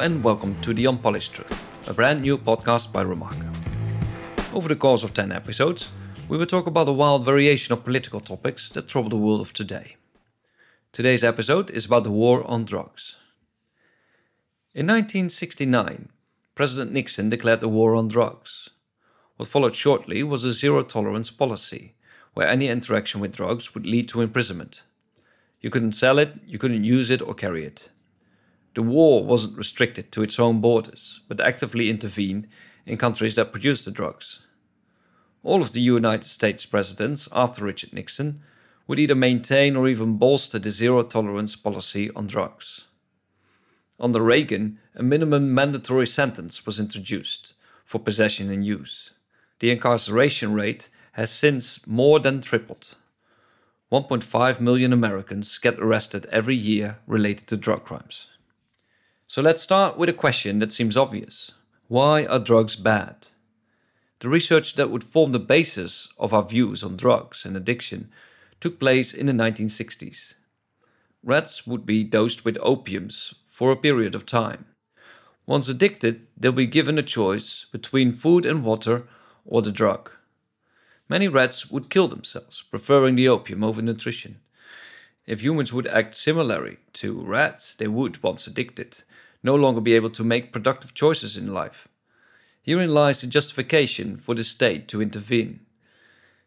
and welcome to The Unpolished Truth, a brand new podcast by Remarker. Over the course of 10 episodes, we will talk about a wild variation of political topics that trouble the world of today. Today's episode is about the war on drugs. In 1969, President Nixon declared the war on drugs. What followed shortly was a zero tolerance policy, where any interaction with drugs would lead to imprisonment. You couldn't sell it, you couldn't use it or carry it. The war wasn't restricted to its own borders, but actively intervened in countries that produced the drugs. All of the United States presidents after Richard Nixon would either maintain or even bolster the zero tolerance policy on drugs. Under Reagan, a minimum mandatory sentence was introduced for possession and use. The incarceration rate has since more than tripled. 1.5 million Americans get arrested every year related to drug crimes. So let's start with a question that seems obvious Why are drugs bad? The research that would form the basis of our views on drugs and addiction took place in the 1960s. Rats would be dosed with opiums for a period of time. Once addicted, they'll be given a choice between food and water or the drug. Many rats would kill themselves, preferring the opium over nutrition. If humans would act similarly to rats, they would, once addicted, no longer be able to make productive choices in life. Herein lies the justification for the state to intervene.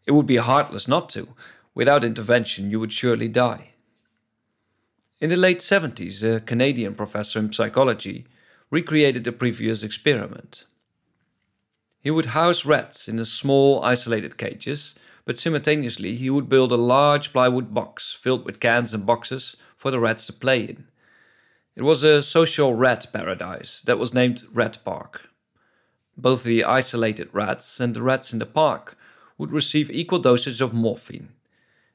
It would be heartless not to. Without intervention, you would surely die. In the late 70s, a Canadian professor in psychology recreated the previous experiment. He would house rats in small, isolated cages, but simultaneously he would build a large plywood box filled with cans and boxes for the rats to play in. It was a social rat paradise that was named Rat Park. Both the isolated rats and the rats in the park would receive equal doses of morphine.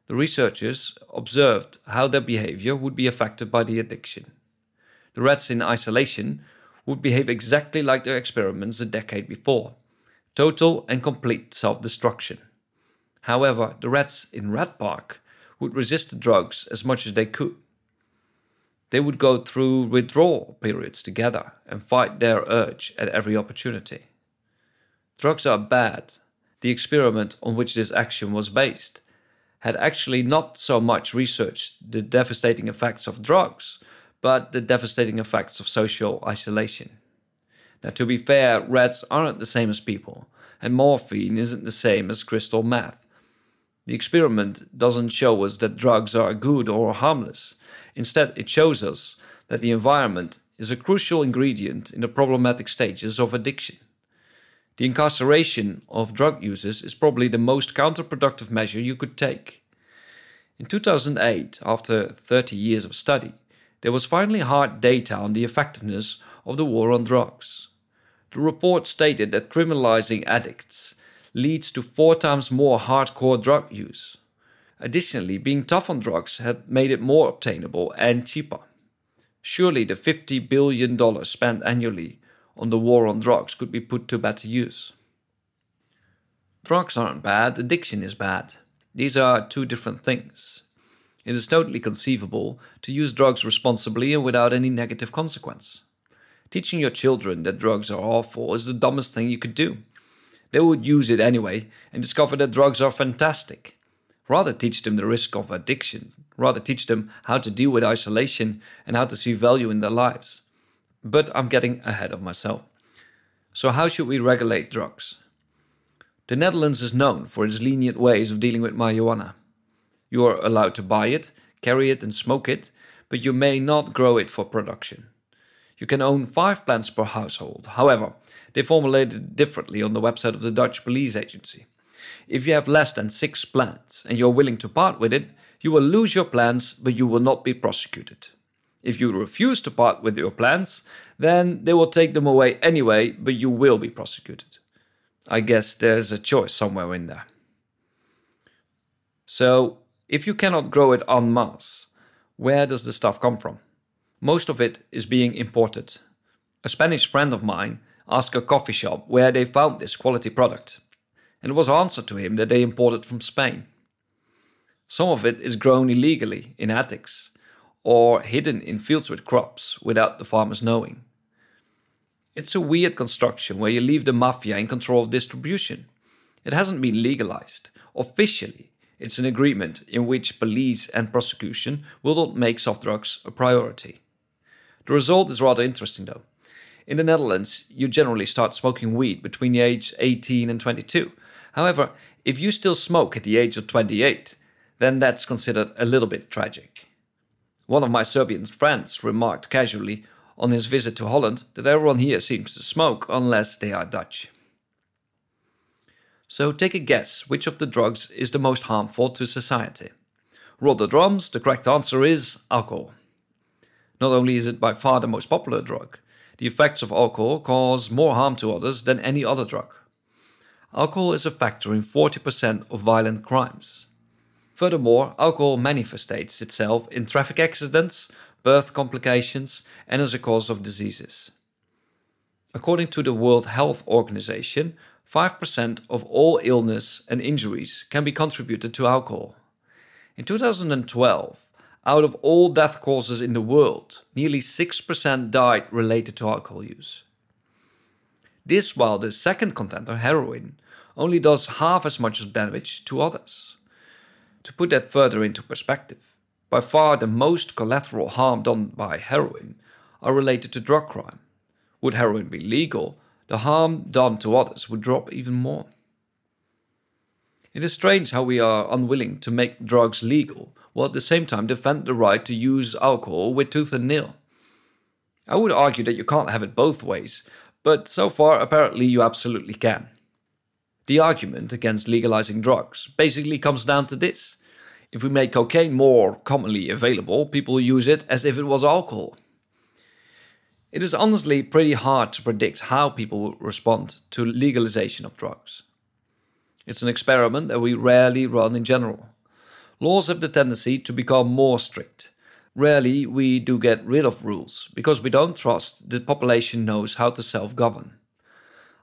The researchers observed how their behavior would be affected by the addiction. The rats in isolation would behave exactly like their experiments a decade before total and complete self destruction. However, the rats in Rat Park would resist the drugs as much as they could. They would go through withdrawal periods together and fight their urge at every opportunity. Drugs are bad. The experiment on which this action was based had actually not so much researched the devastating effects of drugs, but the devastating effects of social isolation. Now, to be fair, rats aren't the same as people, and morphine isn't the same as crystal meth. The experiment doesn't show us that drugs are good or harmless. Instead, it shows us that the environment is a crucial ingredient in the problematic stages of addiction. The incarceration of drug users is probably the most counterproductive measure you could take. In 2008, after 30 years of study, there was finally hard data on the effectiveness of the war on drugs. The report stated that criminalizing addicts leads to four times more hardcore drug use. Additionally, being tough on drugs had made it more obtainable and cheaper. Surely the $50 billion spent annually on the war on drugs could be put to better use. Drugs aren't bad, addiction is bad. These are two different things. It is totally conceivable to use drugs responsibly and without any negative consequence. Teaching your children that drugs are awful is the dumbest thing you could do. They would use it anyway and discover that drugs are fantastic. Rather teach them the risk of addiction. Rather teach them how to deal with isolation and how to see value in their lives. But I'm getting ahead of myself. So, how should we regulate drugs? The Netherlands is known for its lenient ways of dealing with marijuana. You are allowed to buy it, carry it, and smoke it, but you may not grow it for production. You can own five plants per household. However, they formulated it differently on the website of the Dutch police agency. If you have less than six plants and you're willing to part with it, you will lose your plants, but you will not be prosecuted. If you refuse to part with your plants, then they will take them away anyway, but you will be prosecuted. I guess there's a choice somewhere in there. So, if you cannot grow it en masse, where does the stuff come from? Most of it is being imported. A Spanish friend of mine asked a coffee shop where they found this quality product and it was answered to him that they imported from Spain. Some of it is grown illegally in attics or hidden in fields with crops without the farmers knowing. It's a weird construction where you leave the mafia in control of distribution. It hasn't been legalized. Officially, it's an agreement in which police and prosecution will not make soft drugs a priority. The result is rather interesting though. In the Netherlands, you generally start smoking weed between the age 18 and 22. However, if you still smoke at the age of 28, then that's considered a little bit tragic. One of my Serbian friends remarked casually on his visit to Holland that everyone here seems to smoke unless they are Dutch. So take a guess which of the drugs is the most harmful to society. Roll the drums, the correct answer is alcohol. Not only is it by far the most popular drug, the effects of alcohol cause more harm to others than any other drug. Alcohol is a factor in 40% of violent crimes. Furthermore, alcohol manifests itself in traffic accidents, birth complications, and as a cause of diseases. According to the World Health Organization, 5% of all illness and injuries can be contributed to alcohol. In 2012, out of all death causes in the world, nearly 6% died related to alcohol use. This while the second contender, heroin, only does half as much damage to others. To put that further into perspective, by far the most collateral harm done by heroin are related to drug crime. Would heroin be legal, the harm done to others would drop even more. It is strange how we are unwilling to make drugs legal while at the same time defend the right to use alcohol with tooth and nail. I would argue that you can't have it both ways, but so far apparently you absolutely can. The argument against legalizing drugs basically comes down to this. If we make cocaine more commonly available, people use it as if it was alcohol. It is honestly pretty hard to predict how people will respond to legalization of drugs. It's an experiment that we rarely run in general. Laws have the tendency to become more strict. Rarely we do get rid of rules because we don't trust the population knows how to self govern.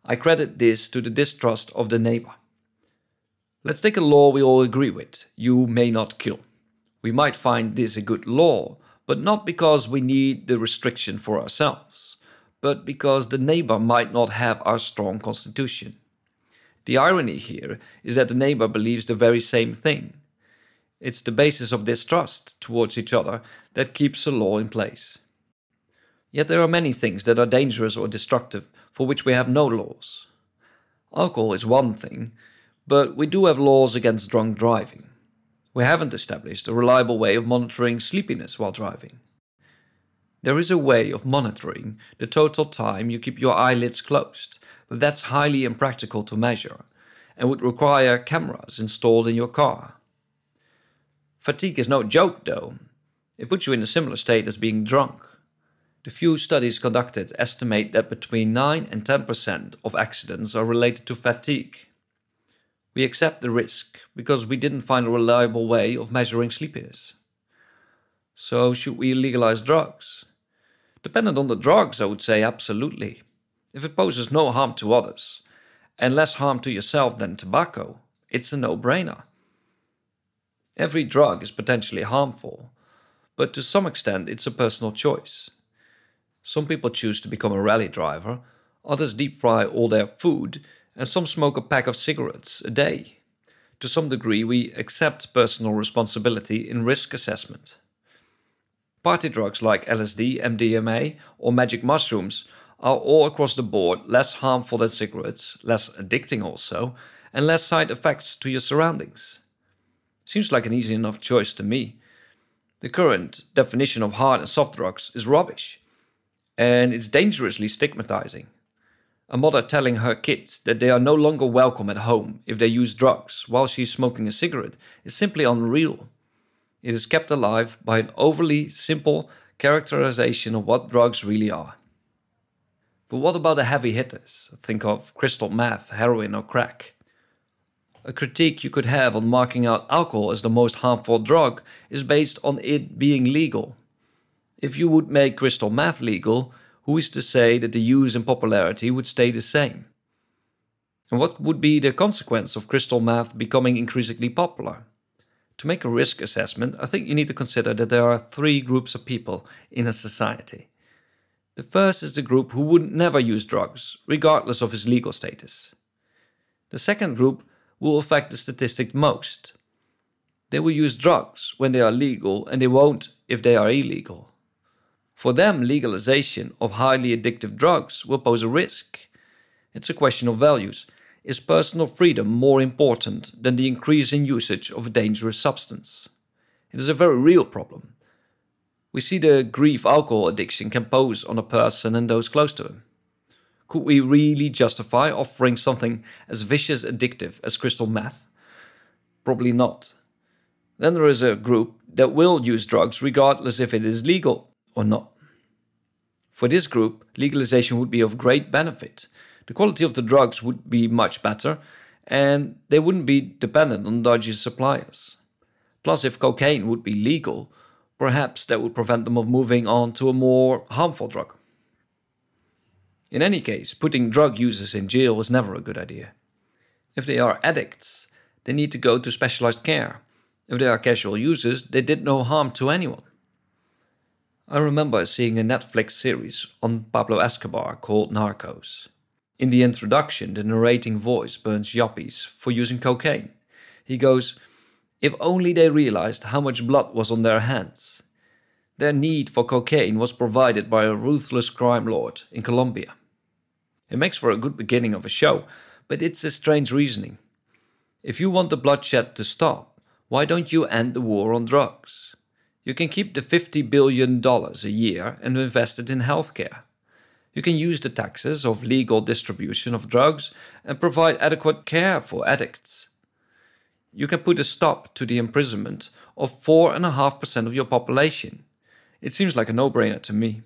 I credit this to the distrust of the neighbor. Let's take a law we all agree with you may not kill. We might find this a good law, but not because we need the restriction for ourselves, but because the neighbor might not have our strong constitution. The irony here is that the neighbor believes the very same thing. It's the basis of distrust towards each other that keeps a law in place. Yet there are many things that are dangerous or destructive for which we have no laws. Alcohol is one thing, but we do have laws against drunk driving. We haven't established a reliable way of monitoring sleepiness while driving. There is a way of monitoring the total time you keep your eyelids closed, but that's highly impractical to measure and would require cameras installed in your car. Fatigue is no joke, though. It puts you in a similar state as being drunk. The few studies conducted estimate that between 9 and 10% of accidents are related to fatigue. We accept the risk because we didn't find a reliable way of measuring sleepiness. So, should we legalize drugs? Dependent on the drugs, I would say absolutely. If it poses no harm to others, and less harm to yourself than tobacco, it's a no brainer. Every drug is potentially harmful, but to some extent it's a personal choice. Some people choose to become a rally driver, others deep fry all their food, and some smoke a pack of cigarettes a day. To some degree, we accept personal responsibility in risk assessment. Party drugs like LSD, MDMA, or magic mushrooms are all across the board less harmful than cigarettes, less addicting also, and less side effects to your surroundings. Seems like an easy enough choice to me. The current definition of hard and soft drugs is rubbish, and it's dangerously stigmatizing. A mother telling her kids that they are no longer welcome at home if they use drugs while she's smoking a cigarette is simply unreal. It is kept alive by an overly simple characterization of what drugs really are. But what about the heavy hitters? Think of crystal meth, heroin, or crack. A critique you could have on marking out alcohol as the most harmful drug is based on it being legal. If you would make crystal meth legal, who is to say that the use and popularity would stay the same? And what would be the consequence of crystal meth becoming increasingly popular? To make a risk assessment, I think you need to consider that there are three groups of people in a society The first is the group who would never use drugs, regardless of his legal status. The second group will affect the statistic most. They will use drugs when they are legal and they won't if they are illegal. For them, legalization of highly addictive drugs will pose a risk. It's a question of values. Is personal freedom more important than the increase in usage of a dangerous substance? It is a very real problem. We see the grief alcohol addiction can pose on a person and those close to him. Could we really justify offering something as vicious addictive as crystal meth? Probably not. Then there is a group that will use drugs regardless if it is legal or not. For this group, legalization would be of great benefit. The quality of the drugs would be much better, and they wouldn't be dependent on dodgy suppliers. Plus, if cocaine would be legal, perhaps that would prevent them of moving on to a more harmful drug. In any case, putting drug users in jail is never a good idea. If they are addicts, they need to go to specialized care. If they are casual users, they did no harm to anyone. I remember seeing a Netflix series on Pablo Escobar called Narcos. In the introduction, the narrating voice burns yuppies for using cocaine. He goes, If only they realized how much blood was on their hands. Their need for cocaine was provided by a ruthless crime lord in Colombia. It makes for a good beginning of a show, but it's a strange reasoning. If you want the bloodshed to stop, why don't you end the war on drugs? You can keep the $50 billion a year and invest it in healthcare. You can use the taxes of legal distribution of drugs and provide adequate care for addicts. You can put a stop to the imprisonment of 4.5% of your population. It seems like a no brainer to me.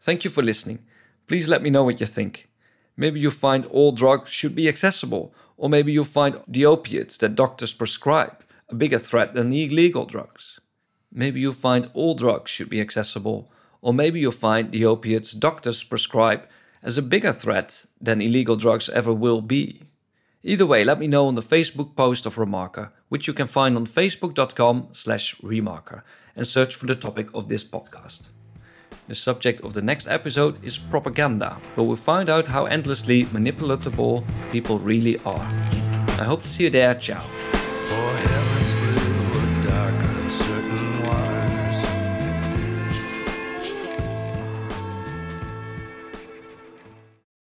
Thank you for listening. Please let me know what you think. Maybe you find all drugs should be accessible, or maybe you find the opiates that doctors prescribe a bigger threat than the illegal drugs. Maybe you find all drugs should be accessible, or maybe you find the opiates doctors prescribe as a bigger threat than illegal drugs ever will be. Either way, let me know on the Facebook post of Remarker, which you can find on facebook.com slash remarker, and search for the topic of this podcast. The subject of the next episode is propaganda, where we'll find out how endlessly manipulatable people really are. I hope to see you there. Ciao.